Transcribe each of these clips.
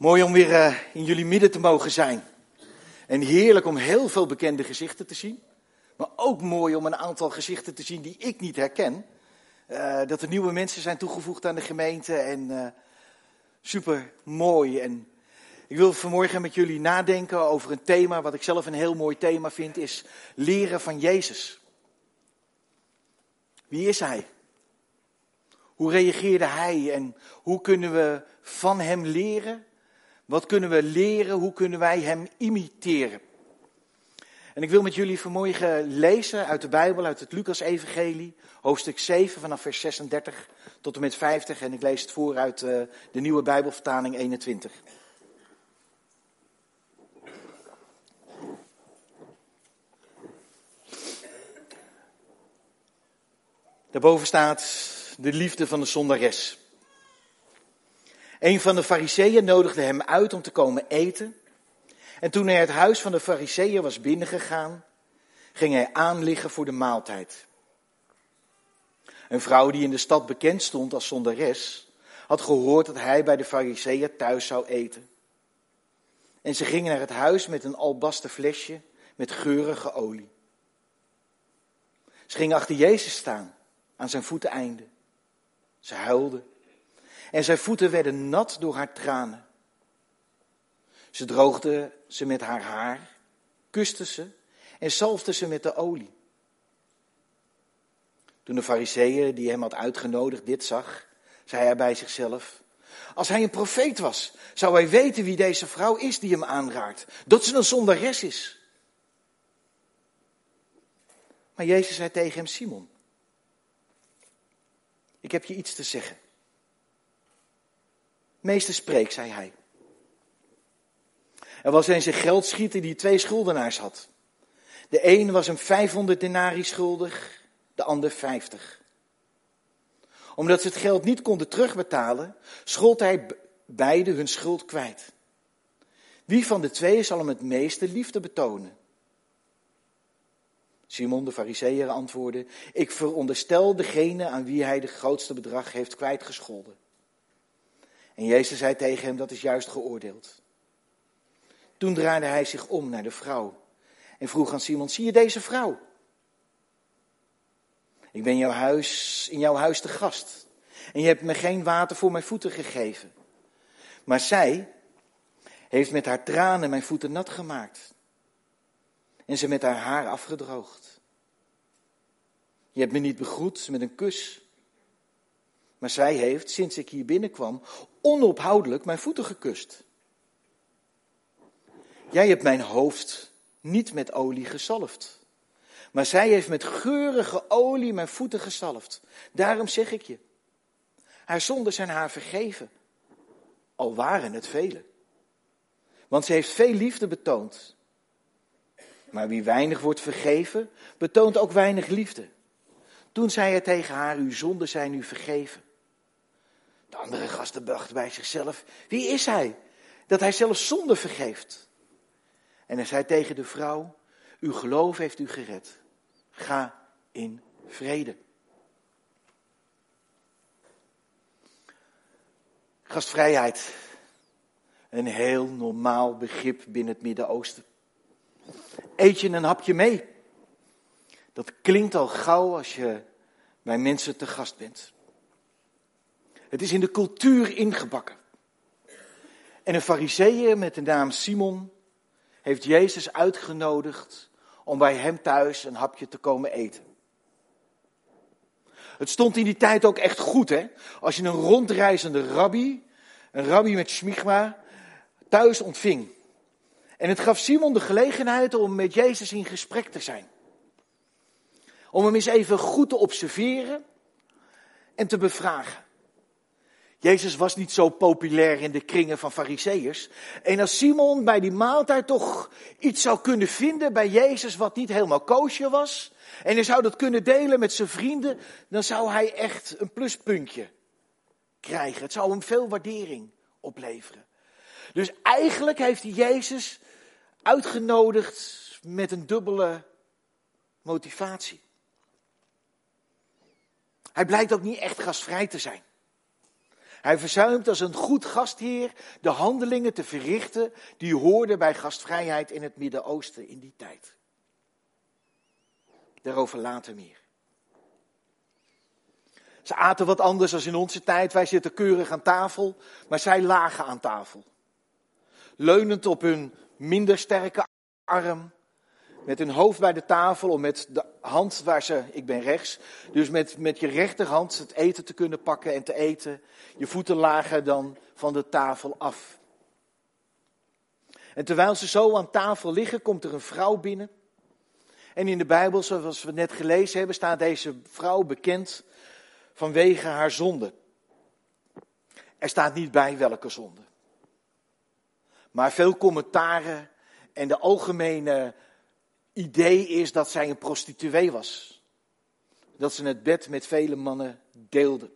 Mooi om weer uh, in jullie midden te mogen zijn. En heerlijk om heel veel bekende gezichten te zien. Maar ook mooi om een aantal gezichten te zien die ik niet herken. Uh, dat er nieuwe mensen zijn toegevoegd aan de gemeente. En uh, super mooi. En ik wil vanmorgen met jullie nadenken over een thema. Wat ik zelf een heel mooi thema vind. Is leren van Jezus. Wie is hij? Hoe reageerde hij en hoe kunnen we van hem leren? Wat kunnen we leren? Hoe kunnen wij hem imiteren? En ik wil met jullie vanmorgen lezen uit de Bijbel, uit het Lucas-evangelie, hoofdstuk 7 vanaf vers 36 tot en met 50. En ik lees het voor uit uh, de nieuwe Bijbelvertaling 21. Daarboven staat de liefde van de zondares. Een van de fariseeën nodigde hem uit om te komen eten. En toen hij het huis van de fariseeën was binnengegaan, ging hij aanliggen voor de maaltijd. Een vrouw die in de stad bekend stond als zondares, had gehoord dat hij bij de fariseeën thuis zou eten. En ze ging naar het huis met een albasten flesje met geurige olie. Ze ging achter Jezus staan, aan zijn voeteneinde. Ze huilde en zijn voeten werden nat door haar tranen. Ze droogde ze met haar haar, kuste ze en zalfde ze met de olie. Toen de fariseeën die hem had uitgenodigd dit zag, zei hij bij zichzelf, als hij een profeet was, zou hij weten wie deze vrouw is die hem aanraakt, dat ze een zondares is. Maar Jezus zei tegen hem, Simon, ik heb je iets te zeggen. Meester, spreek, zei hij. Er was eens een geldschieter die twee schuldenaars had. De een was hem 500 denari schuldig, de ander 50. Omdat ze het geld niet konden terugbetalen, schold hij beide hun schuld kwijt. Wie van de twee zal hem het meeste liefde betonen? Simon de Fariseer antwoordde, ik veronderstel degene aan wie hij de grootste bedrag heeft kwijtgescholden. En Jezus zei tegen hem, dat is juist geoordeeld. Toen draaide hij zich om naar de vrouw en vroeg aan Simon, zie je deze vrouw? Ik ben jouw huis, in jouw huis te gast en je hebt me geen water voor mijn voeten gegeven. Maar zij heeft met haar tranen mijn voeten nat gemaakt en ze met haar haar afgedroogd. Je hebt me niet begroet met een kus, maar zij heeft, sinds ik hier binnenkwam, onophoudelijk mijn voeten gekust. Jij hebt mijn hoofd niet met olie gezalfd. Maar zij heeft met geurige olie mijn voeten gezalfd. Daarom zeg ik je. Haar zonden zijn haar vergeven. Al waren het vele. Want ze heeft veel liefde betoond. Maar wie weinig wordt vergeven, betoont ook weinig liefde. Toen zei hij tegen haar, uw zonden zijn u vergeven. De andere gasten dachten bij zichzelf, wie is hij? Dat hij zelfs zonde vergeeft. En hij zei tegen de vrouw, uw geloof heeft u gered. Ga in vrede. Gastvrijheid. Een heel normaal begrip binnen het Midden-Oosten. Eet je een hapje mee? Dat klinkt al gauw als je bij mensen te gast bent. Het is in de cultuur ingebakken. En een fariseeër met de naam Simon heeft Jezus uitgenodigd om bij hem thuis een hapje te komen eten. Het stond in die tijd ook echt goed, hè? Als je een rondreizende rabbi, een rabbi met smigma, thuis ontving. En het gaf Simon de gelegenheid om met Jezus in gesprek te zijn. Om hem eens even goed te observeren en te bevragen. Jezus was niet zo populair in de kringen van fariseeërs. En als Simon bij die maaltijd toch iets zou kunnen vinden bij Jezus wat niet helemaal koosje was, en hij zou dat kunnen delen met zijn vrienden, dan zou hij echt een pluspuntje krijgen. Het zou hem veel waardering opleveren. Dus eigenlijk heeft hij Jezus uitgenodigd met een dubbele motivatie. Hij blijkt ook niet echt gastvrij te zijn. Hij verzuimt als een goed gastheer de handelingen te verrichten die hoorden bij gastvrijheid in het Midden-Oosten in die tijd. Daarover later meer. Ze aten wat anders dan in onze tijd. Wij zitten keurig aan tafel, maar zij lagen aan tafel. Leunend op hun minder sterke arm, met hun hoofd bij de tafel om met de hand waar ze, ik ben rechts, dus met, met je rechterhand het eten te kunnen pakken en te eten. Je voeten lagen dan van de tafel af. En terwijl ze zo aan tafel liggen, komt er een vrouw binnen. En in de Bijbel, zoals we net gelezen hebben, staat deze vrouw bekend vanwege haar zonde. Er staat niet bij welke zonde. Maar veel commentaren en de algemene idee is dat zij een prostituee was. Dat ze het bed met vele mannen deelde.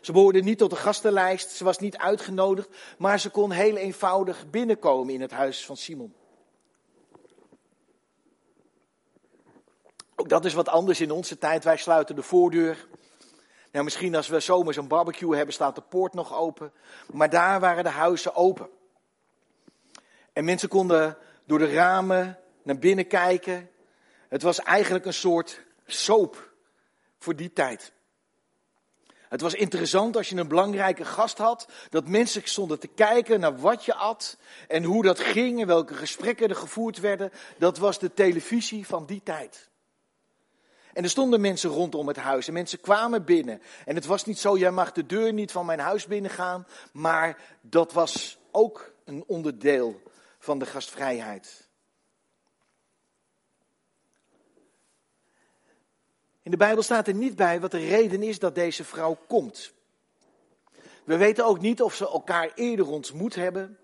Ze behoorde niet tot de gastenlijst, ze was niet uitgenodigd, maar ze kon heel eenvoudig binnenkomen in het huis van Simon. Ook dat is wat anders in onze tijd. Wij sluiten de voordeur. Nou, misschien als we zomers een barbecue hebben, staat de poort nog open. Maar daar waren de huizen open. En mensen konden door de ramen naar binnen kijken. Het was eigenlijk een soort soap voor die tijd. Het was interessant als je een belangrijke gast had, dat mensen stonden te kijken naar wat je at en hoe dat ging en welke gesprekken er gevoerd werden. Dat was de televisie van die tijd. En er stonden mensen rondom het huis en mensen kwamen binnen. En het was niet zo, jij mag de deur niet van mijn huis binnengaan, maar dat was ook een onderdeel van de gastvrijheid. In de Bijbel staat er niet bij wat de reden is dat deze vrouw komt. We weten ook niet of ze elkaar eerder ontmoet hebben.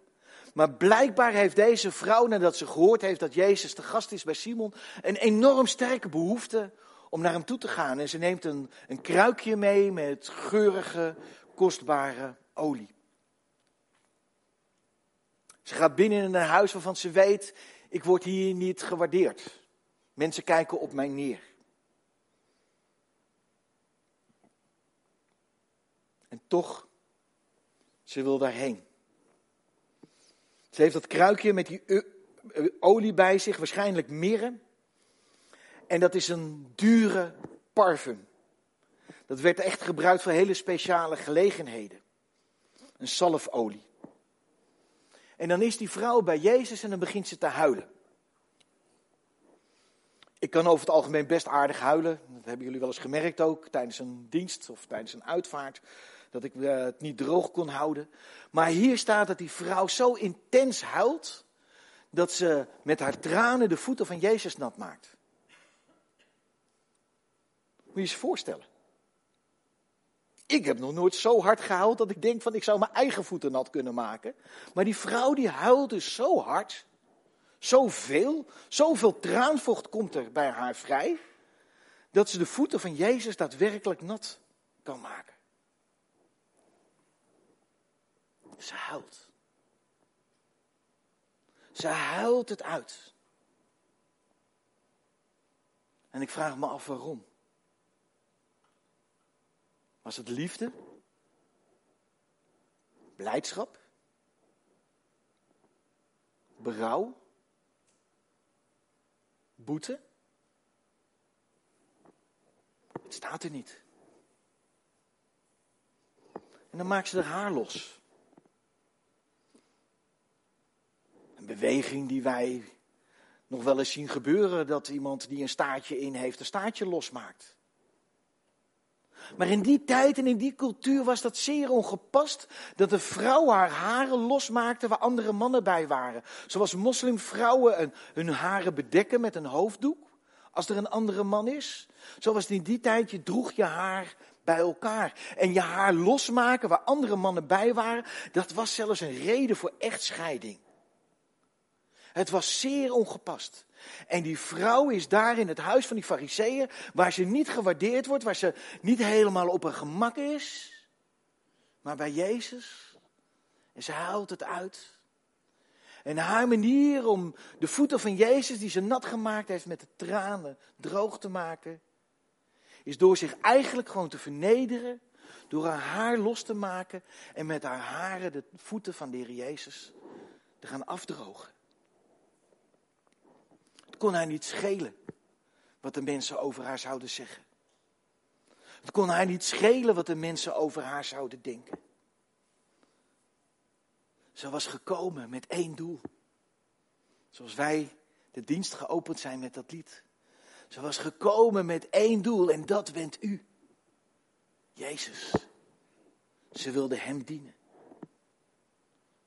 Maar blijkbaar heeft deze vrouw, nadat ze gehoord heeft dat Jezus de gast is bij Simon, een enorm sterke behoefte om naar hem toe te gaan. En ze neemt een, een kruikje mee met geurige, kostbare olie. Ze gaat binnen in een huis waarvan ze weet, ik word hier niet gewaardeerd. Mensen kijken op mij neer. En toch, ze wil daarheen. Ze heeft dat kruikje met die olie bij zich, waarschijnlijk mirre. En dat is een dure parfum. Dat werd echt gebruikt voor hele speciale gelegenheden. Een zalfolie. En dan is die vrouw bij Jezus en dan begint ze te huilen. Ik kan over het algemeen best aardig huilen. Dat hebben jullie wel eens gemerkt ook tijdens een dienst of tijdens een uitvaart. Dat ik eh, het niet droog kon houden. Maar hier staat dat die vrouw zo intens huilt. Dat ze met haar tranen de voeten van Jezus nat maakt. Moet je je voorstellen. Ik heb nog nooit zo hard gehuild dat ik denk van ik zou mijn eigen voeten nat kunnen maken. Maar die vrouw die huilde dus zo hard, zoveel, zoveel traanvocht komt er bij haar vrij, dat ze de voeten van Jezus daadwerkelijk nat kan maken. Ze huilt. Ze huilt het uit. En ik vraag me af waarom. Was het liefde? Blijdschap? Berouw? Boete? Het staat er niet. En dan maakt ze er haar los. Een beweging die wij nog wel eens zien gebeuren, dat iemand die een staartje in heeft, een staartje losmaakt. Maar in die tijd en in die cultuur was dat zeer ongepast. Dat de vrouw haar haren losmaakte waar andere mannen bij waren. Zoals moslimvrouwen hun haren bedekken met een hoofddoek. Als er een andere man is. Zoals in die tijd, je droeg je haar bij elkaar. En je haar losmaken waar andere mannen bij waren. Dat was zelfs een reden voor echtscheiding. Het was zeer ongepast. En die vrouw is daar in het huis van die fariseeën, waar ze niet gewaardeerd wordt, waar ze niet helemaal op haar gemak is. Maar bij Jezus. En ze haalt het uit. En haar manier om de voeten van Jezus, die ze nat gemaakt heeft met de tranen, droog te maken, is door zich eigenlijk gewoon te vernederen, door haar haar los te maken en met haar haren de voeten van de Heer Jezus te gaan afdrogen. Kon haar niet schelen wat de mensen over haar zouden zeggen. Het kon haar niet schelen wat de mensen over haar zouden denken. Ze was gekomen met één doel. Zoals wij de dienst geopend zijn met dat lied. Ze was gekomen met één doel en dat bent u. Jezus. Ze wilde hem dienen.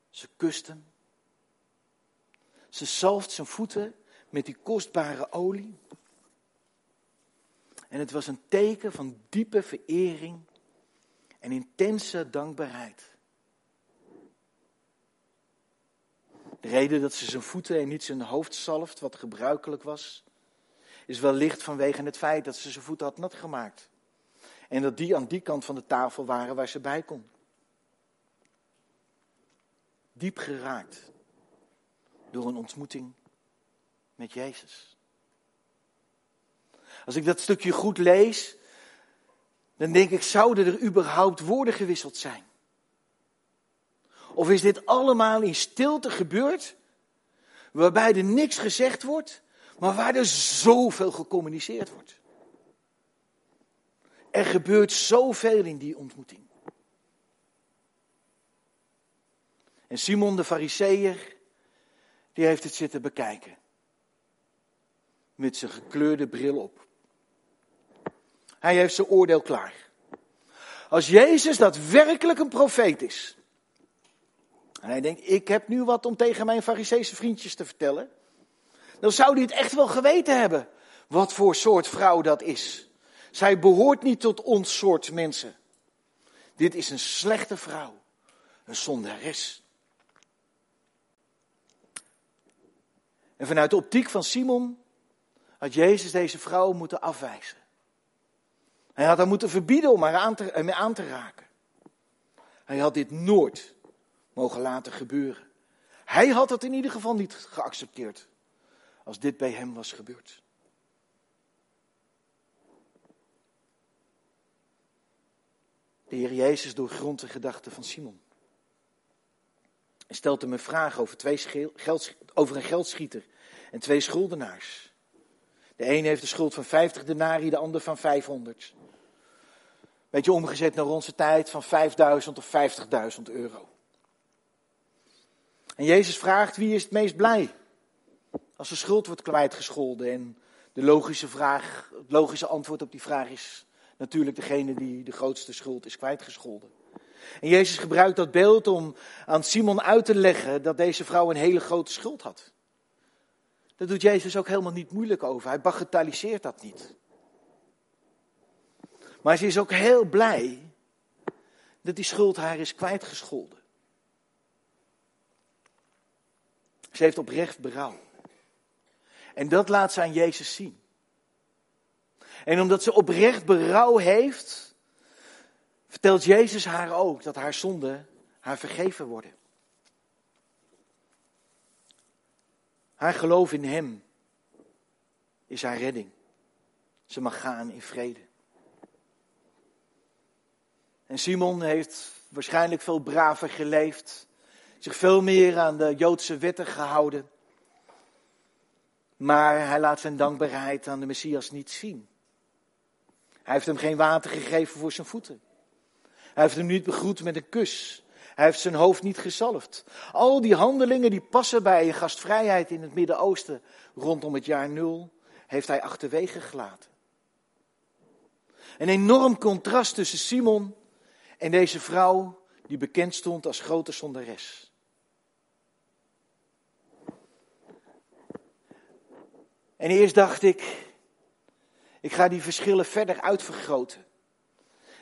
Ze kust hem. Ze zalft zijn voeten met die kostbare olie. En het was een teken van diepe verering en intense dankbaarheid. De reden dat ze zijn voeten en niet zijn hoofd zalft, wat gebruikelijk was, is wellicht vanwege het feit dat ze zijn voeten had nat gemaakt. En dat die aan die kant van de tafel waren waar ze bij kon. Diep geraakt door een ontmoeting met Jezus. Als ik dat stukje goed lees, dan denk ik, zouden er überhaupt woorden gewisseld zijn? Of is dit allemaal in stilte gebeurd, waarbij er niks gezegd wordt, maar waar er zoveel gecommuniceerd wordt? Er gebeurt zoveel in die ontmoeting. En Simon de Fariseer, die heeft het zitten bekijken. Met zijn gekleurde bril op. Hij heeft zijn oordeel klaar. Als Jezus daadwerkelijk een profeet is. En hij denkt, ik heb nu wat om tegen mijn Fariseese vriendjes te vertellen. Dan zou hij het echt wel geweten hebben. Wat voor soort vrouw dat is. Zij behoort niet tot ons soort mensen. Dit is een slechte vrouw. Een zondares. En vanuit de optiek van Simon had Jezus deze vrouw moeten afwijzen. Hij had haar moeten verbieden om haar aan te, aan te raken. Hij had dit nooit mogen laten gebeuren. Hij had het in ieder geval niet geaccepteerd als dit bij hem was gebeurd. De Heer Jezus doorgrondt de gedachten van Simon. Hij stelt hem een vraag over, twee geld, over een geldschieter en twee schuldenaars. De een heeft een schuld van 50 denari, de ander van 500. Beetje omgezet naar onze tijd van 5000 of 50.000 euro. En Jezus vraagt wie is het meest blij als de schuld wordt kwijtgescholden. En de logische, vraag, het logische antwoord op die vraag is natuurlijk degene die de grootste schuld is kwijtgescholden. En Jezus gebruikt dat beeld om aan Simon uit te leggen dat deze vrouw een hele grote schuld had. Daar doet Jezus ook helemaal niet moeilijk over. Hij bagatelliseert dat niet. Maar ze is ook heel blij dat die schuld haar is kwijtgescholden. Ze heeft oprecht berouw. En dat laat ze aan Jezus zien. En omdat ze oprecht berouw heeft, vertelt Jezus haar ook dat haar zonden haar vergeven worden. Haar geloof in Hem is haar redding. Ze mag gaan in vrede. En Simon heeft waarschijnlijk veel braver geleefd, zich veel meer aan de Joodse wetten gehouden. Maar hij laat zijn dankbaarheid aan de Messias niet zien. Hij heeft hem geen water gegeven voor zijn voeten. Hij heeft hem niet begroet met een kus. Hij heeft zijn hoofd niet gezalfd. Al die handelingen die passen bij een gastvrijheid in het Midden-Oosten rondom het jaar nul, heeft hij achterwege gelaten. Een enorm contrast tussen Simon en deze vrouw die bekend stond als grote zondares. En eerst dacht ik, ik ga die verschillen verder uitvergroten.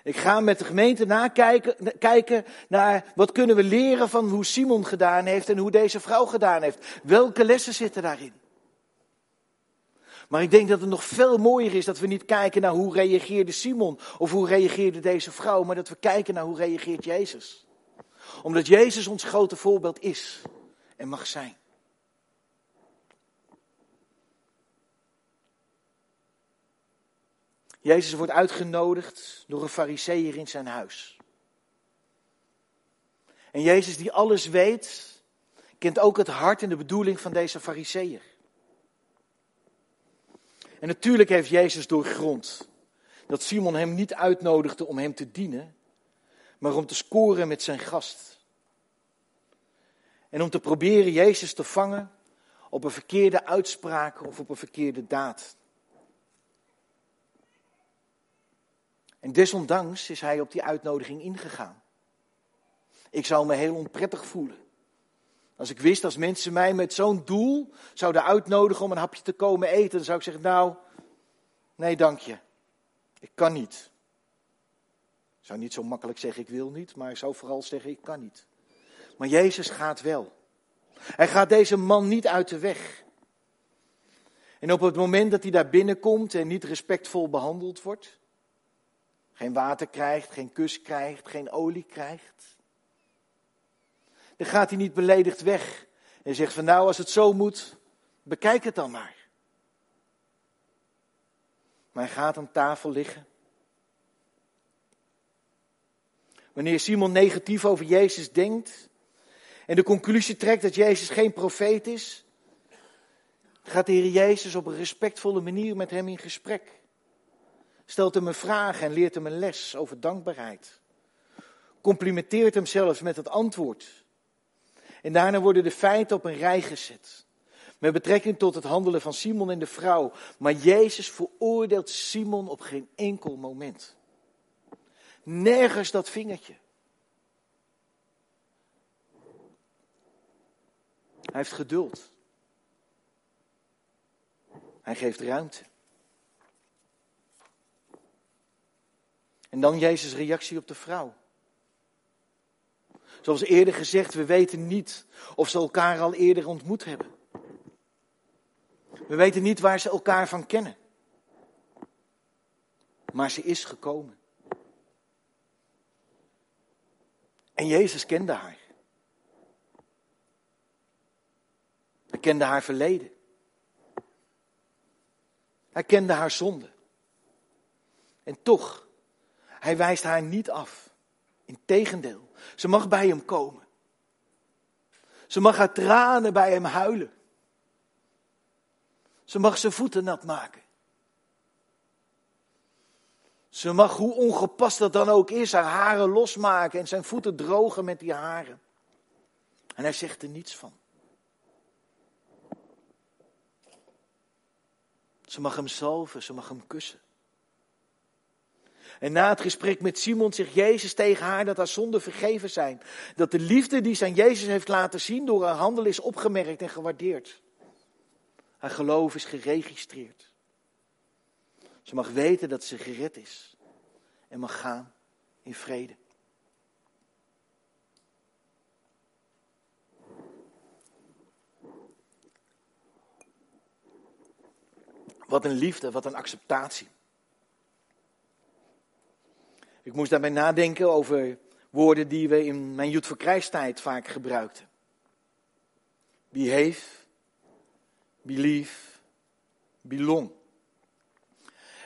Ik ga met de gemeente nakijken kijken naar wat kunnen we leren van hoe Simon gedaan heeft en hoe deze vrouw gedaan heeft. Welke lessen zitten daarin? Maar ik denk dat het nog veel mooier is dat we niet kijken naar hoe reageerde Simon of hoe reageerde deze vrouw, maar dat we kijken naar hoe reageert Jezus. Omdat Jezus ons grote voorbeeld is en mag zijn. Jezus wordt uitgenodigd door een fariseer in zijn huis. En Jezus die alles weet, kent ook het hart en de bedoeling van deze fariseer. En natuurlijk heeft Jezus doorgrond dat Simon hem niet uitnodigde om hem te dienen, maar om te scoren met zijn gast. En om te proberen Jezus te vangen op een verkeerde uitspraak of op een verkeerde daad. En desondanks is hij op die uitnodiging ingegaan. Ik zou me heel onprettig voelen. Als ik wist, als mensen mij met zo'n doel zouden uitnodigen om een hapje te komen eten, dan zou ik zeggen, nou, nee dank je. Ik kan niet. Ik zou niet zo makkelijk zeggen, ik wil niet, maar ik zou vooral zeggen, ik kan niet. Maar Jezus gaat wel. Hij gaat deze man niet uit de weg. En op het moment dat hij daar binnenkomt en niet respectvol behandeld wordt, geen water krijgt, geen kus krijgt, geen olie krijgt, dan gaat hij niet beledigd weg en zegt van nou als het zo moet, bekijk het dan maar. Maar hij gaat aan tafel liggen. Wanneer Simon negatief over Jezus denkt en de conclusie trekt dat Jezus geen profeet is, gaat de Heer Jezus op een respectvolle manier met hem in gesprek. Stelt hem een vraag en leert hem een les over dankbaarheid. Complimenteert hem zelfs met het antwoord. En daarna worden de feiten op een rij gezet. Met betrekking tot het handelen van Simon en de vrouw. Maar Jezus veroordeelt Simon op geen enkel moment. Nergens dat vingertje. Hij heeft geduld. Hij geeft ruimte. En dan Jezus' reactie op de vrouw. Zoals eerder gezegd, we weten niet of ze elkaar al eerder ontmoet hebben. We weten niet waar ze elkaar van kennen. Maar ze is gekomen. En Jezus kende haar. Hij kende haar verleden. Hij kende haar zonde. En toch, hij wijst haar niet af. Integendeel, ze mag bij hem komen. Ze mag haar tranen bij hem huilen. Ze mag zijn voeten nat maken. Ze mag, hoe ongepast dat dan ook is, haar haren losmaken en zijn voeten drogen met die haren. En hij zegt er niets van. Ze mag hem zalven, ze mag hem kussen. En na het gesprek met Simon zegt Jezus tegen haar dat haar zonden vergeven zijn. Dat de liefde die ze aan Jezus heeft laten zien door haar handel is opgemerkt en gewaardeerd. Haar geloof is geregistreerd. Ze mag weten dat ze gered is en mag gaan in vrede. Wat een liefde, wat een acceptatie. Ik moest daarbij nadenken over woorden die we in mijn Joet voor Krijgstijd vaak gebruikten. Behave, believe, belong.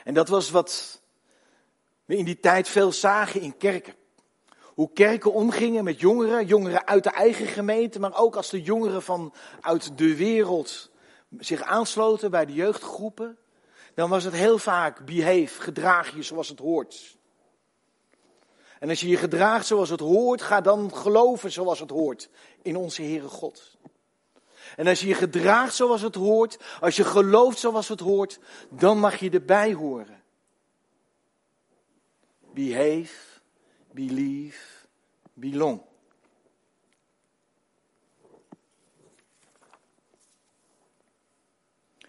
En dat was wat we in die tijd veel zagen in kerken. Hoe kerken omgingen met jongeren, jongeren uit de eigen gemeente, maar ook als de jongeren van uit de wereld zich aansloten bij de jeugdgroepen, dan was het heel vaak behave, gedraag je zoals het hoort. En als je je gedraagt zoals het hoort, ga dan geloven zoals het hoort in onze Heere God. En als je je gedraagt zoals het hoort, als je gelooft zoals het hoort, dan mag je erbij horen. Behave, believe, belong.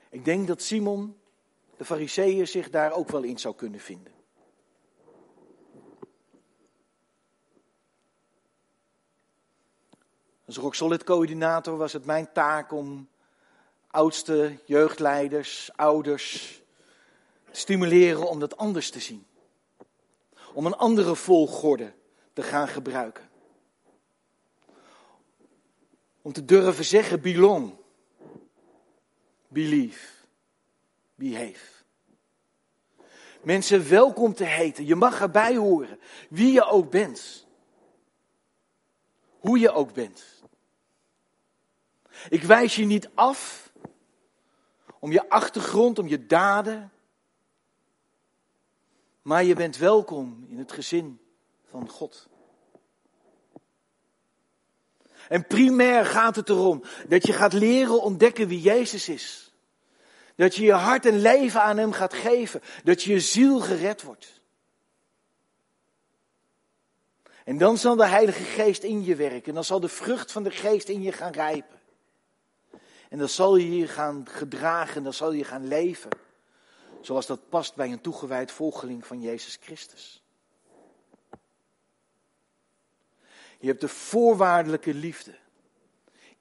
Ik denk dat Simon, de fariseeën, zich daar ook wel in zou kunnen vinden. Als Rock Solid coördinator was het mijn taak om oudste jeugdleiders, ouders te stimuleren om dat anders te zien. Om een andere volgorde te gaan gebruiken. Om te durven zeggen belong, believe, behave. Mensen welkom te heten. Je mag erbij horen. Wie je ook bent. Hoe je ook bent. Ik wijs je niet af om je achtergrond, om je daden. Maar je bent welkom in het gezin van God. En primair gaat het erom dat je gaat leren ontdekken wie Jezus is. Dat je je hart en leven aan Hem gaat geven. Dat je je ziel gered wordt. En dan zal de Heilige Geest in je werken. En dan zal de vrucht van de Geest in je gaan rijpen. En dan zal je je gaan gedragen, dan zal je gaan leven. Zoals dat past bij een toegewijd volgeling van Jezus Christus. Je hebt de voorwaardelijke liefde.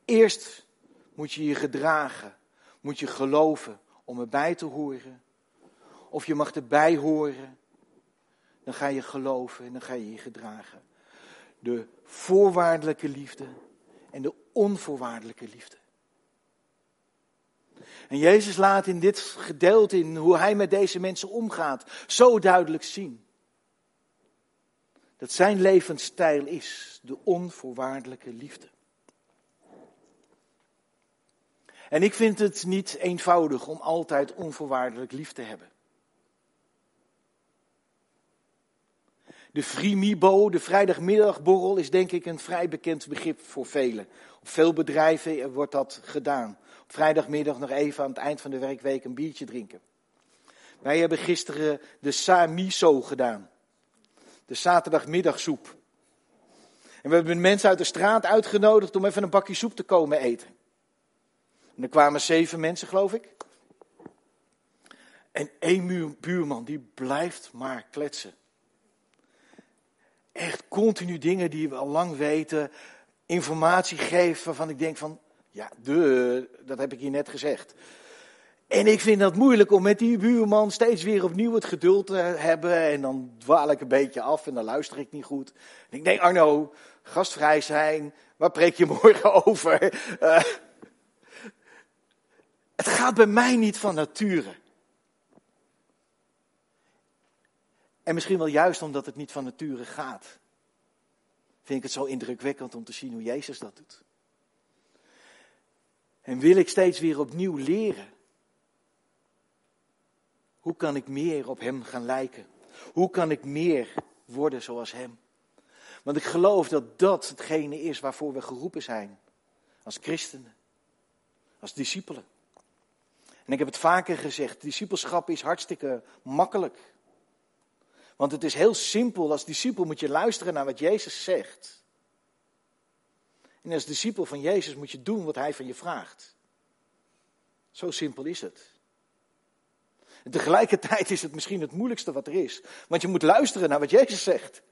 Eerst moet je je gedragen, moet je geloven om erbij te horen. Of je mag erbij horen, dan ga je geloven en dan ga je je gedragen. De voorwaardelijke liefde en de onvoorwaardelijke liefde. En Jezus laat in dit gedeelte, in hoe hij met deze mensen omgaat, zo duidelijk zien. Dat zijn levensstijl is de onvoorwaardelijke liefde. En ik vind het niet eenvoudig om altijd onvoorwaardelijk lief te hebben. De frimibo, de vrijdagmiddagborrel, is denk ik een vrij bekend begrip voor velen. Op veel bedrijven wordt dat gedaan. Vrijdagmiddag nog even aan het eind van de werkweek een biertje drinken. Wij hebben gisteren de samiso gedaan. De zaterdagmiddagsoep. En we hebben mensen uit de straat uitgenodigd om even een bakje soep te komen eten. En er kwamen zeven mensen, geloof ik. En één buurman, die blijft maar kletsen. Echt continu dingen die we al lang weten, informatie geven waarvan ik denk van, ja, de, dat heb ik hier net gezegd. En ik vind dat moeilijk om met die buurman steeds weer opnieuw het geduld te hebben. En dan dwaal ik een beetje af en dan luister ik niet goed. En ik denk, Arno, gastvrij zijn, waar preek je morgen over? Uh, het gaat bij mij niet van nature. En misschien wel juist omdat het niet van nature gaat. Vind ik het zo indrukwekkend om te zien hoe Jezus dat doet. En wil ik steeds weer opnieuw leren. Hoe kan ik meer op Hem gaan lijken? Hoe kan ik meer worden zoals Hem? Want ik geloof dat dat hetgene is waarvoor we geroepen zijn. Als christenen. Als discipelen. En ik heb het vaker gezegd, discipelschap is hartstikke makkelijk. Want het is heel simpel, als discipel moet je luisteren naar wat Jezus zegt. En als discipel van Jezus moet je doen wat Hij van je vraagt. Zo simpel is het. En tegelijkertijd is het misschien het moeilijkste wat er is. Want je moet luisteren naar wat Jezus zegt.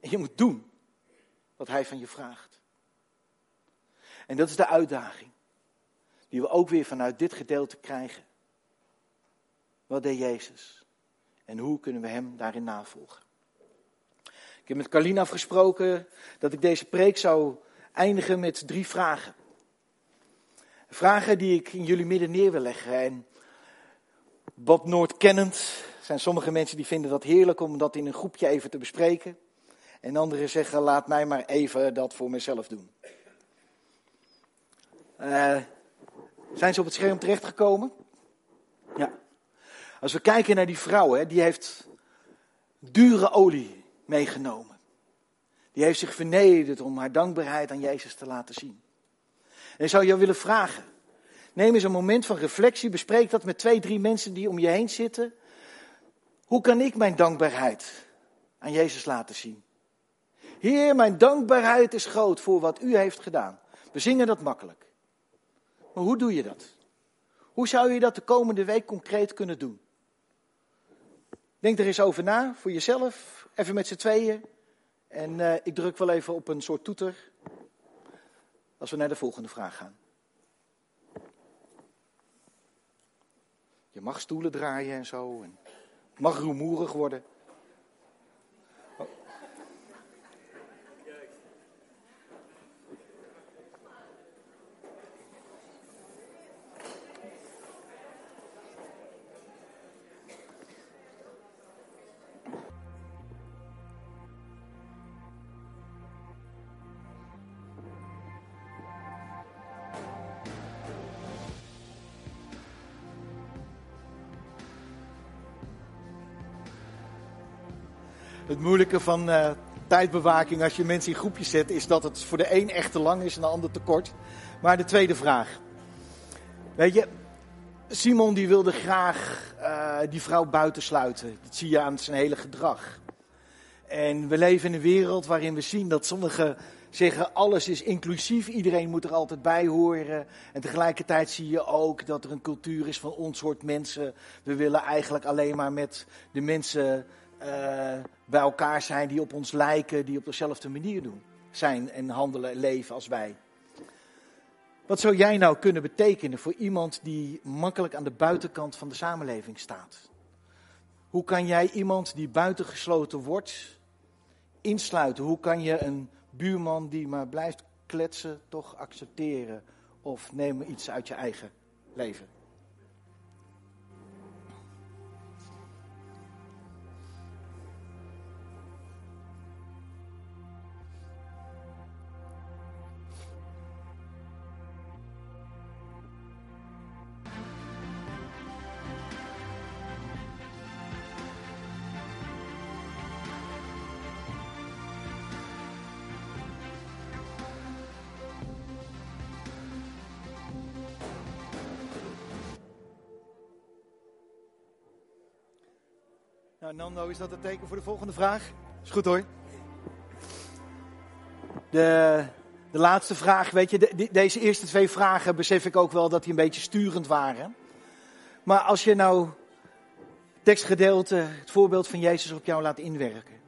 En je moet doen wat Hij van je vraagt. En dat is de uitdaging die we ook weer vanuit dit gedeelte krijgen. Wat deed Jezus? En hoe kunnen we Hem daarin navolgen? Ik heb met Carlina afgesproken dat ik deze preek zou eindigen met drie vragen. Vragen die ik in jullie midden neer wil leggen. En Bob Noord kennend zijn sommige mensen die vinden dat heerlijk om dat in een groepje even te bespreken. En anderen zeggen, laat mij maar even dat voor mezelf doen. Uh, zijn ze op het scherm terechtgekomen? Ja. Als we kijken naar die vrouw, hè, die heeft dure olie meegenomen. Die heeft zich vernederd om haar dankbaarheid aan Jezus te laten zien. En ik zou jou willen vragen. Neem eens een moment van reflectie. Bespreek dat met twee, drie mensen die om je heen zitten. Hoe kan ik mijn dankbaarheid aan Jezus laten zien? Heer, mijn dankbaarheid is groot voor wat u heeft gedaan. We zingen dat makkelijk. Maar hoe doe je dat? Hoe zou je dat de komende week concreet kunnen doen? Denk er eens over na, voor jezelf, even met z'n tweeën. En uh, ik druk wel even op een soort toeter als we naar de volgende vraag gaan. Je mag stoelen draaien en zo. En het mag rumoerig worden. Het moeilijke van uh, tijdbewaking als je mensen in groepjes zet, is dat het voor de een echt te lang is en de ander te kort. Maar de tweede vraag. Weet je, Simon die wilde graag uh, die vrouw buitensluiten. Dat zie je aan zijn hele gedrag. En we leven in een wereld waarin we zien dat sommigen zeggen alles is inclusief, iedereen moet er altijd bij horen. En tegelijkertijd zie je ook dat er een cultuur is van ons soort mensen. We willen eigenlijk alleen maar met de mensen uh, bij elkaar zijn die op ons lijken, die op dezelfde manier doen. Zijn en handelen en leven als wij. Wat zou jij nou kunnen betekenen voor iemand die makkelijk aan de buitenkant van de samenleving staat? Hoe kan jij iemand die buitengesloten wordt insluiten? Hoe kan je een buurman die maar blijft kletsen toch accepteren? Of neem iets uit je eigen leven? Nando, is dat het teken voor de volgende vraag? Is goed hoor. De, de laatste vraag, weet je, de, deze eerste twee vragen besef ik ook wel dat die een beetje sturend waren. Maar als je nou tekstgedeelte, het voorbeeld van Jezus op jou laat inwerken.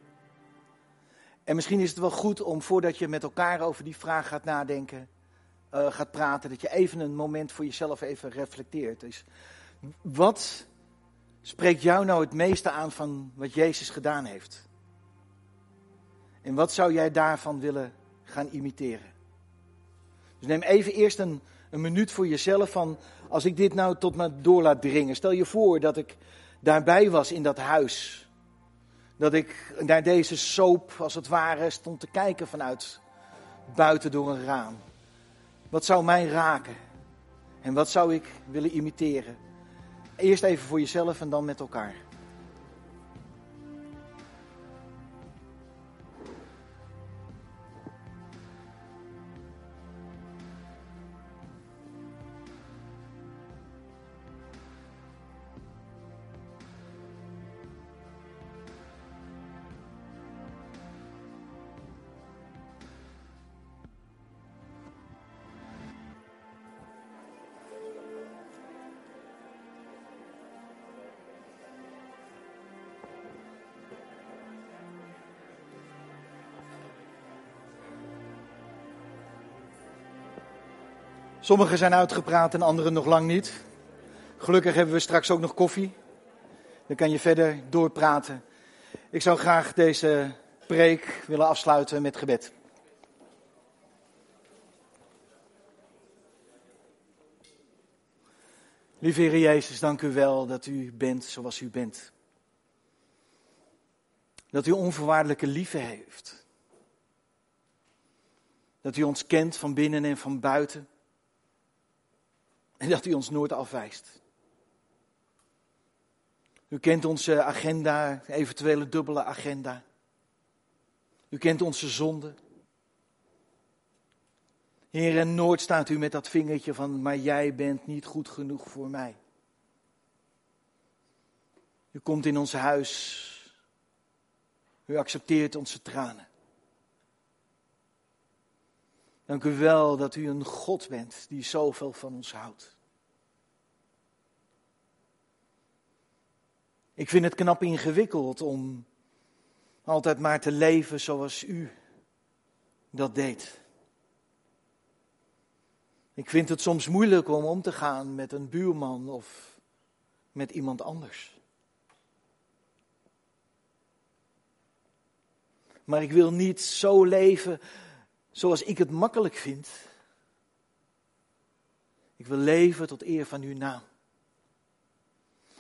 En misschien is het wel goed om voordat je met elkaar over die vraag gaat nadenken, uh, gaat praten, dat je even een moment voor jezelf even reflecteert. Dus wat spreekt jou nou het meeste aan van wat Jezus gedaan heeft? En wat zou jij daarvan willen gaan imiteren? Dus neem even eerst een, een minuut voor jezelf van, als ik dit nou tot me door laat dringen. Stel je voor dat ik daarbij was in dat huis. Dat ik naar deze soap, als het ware, stond te kijken vanuit buiten door een raam. Wat zou mij raken? En wat zou ik willen imiteren? Eerst even voor jezelf en dan met elkaar. Sommigen zijn uitgepraat en anderen nog lang niet. Gelukkig hebben we straks ook nog koffie. Dan kan je verder doorpraten. Ik zou graag deze preek willen afsluiten met gebed. Lieve Heer Jezus, dank u wel dat u bent zoals u bent. Dat u onvoorwaardelijke liefde heeft. Dat u ons kent van binnen en van buiten. En dat u ons nooit afwijst. U kent onze agenda, eventuele dubbele agenda. U kent onze zonde. Heer, en nooit staat u met dat vingertje van, maar jij bent niet goed genoeg voor mij. U komt in ons huis. U accepteert onze tranen. Dank u wel dat u een God bent die zoveel van ons houdt. Ik vind het knap ingewikkeld om altijd maar te leven zoals u dat deed. Ik vind het soms moeilijk om om te gaan met een buurman of met iemand anders. Maar ik wil niet zo leven zoals ik het makkelijk vind. Ik wil leven tot eer van uw naam.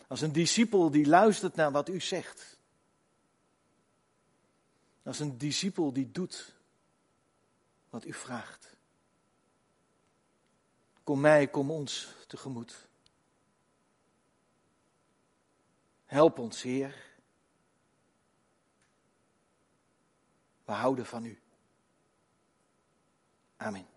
Als een discipel die luistert naar wat u zegt. Als een discipel die doet wat u vraagt. Kom mij, kom ons tegemoet. Help ons, Heer. We houden van u. Amén.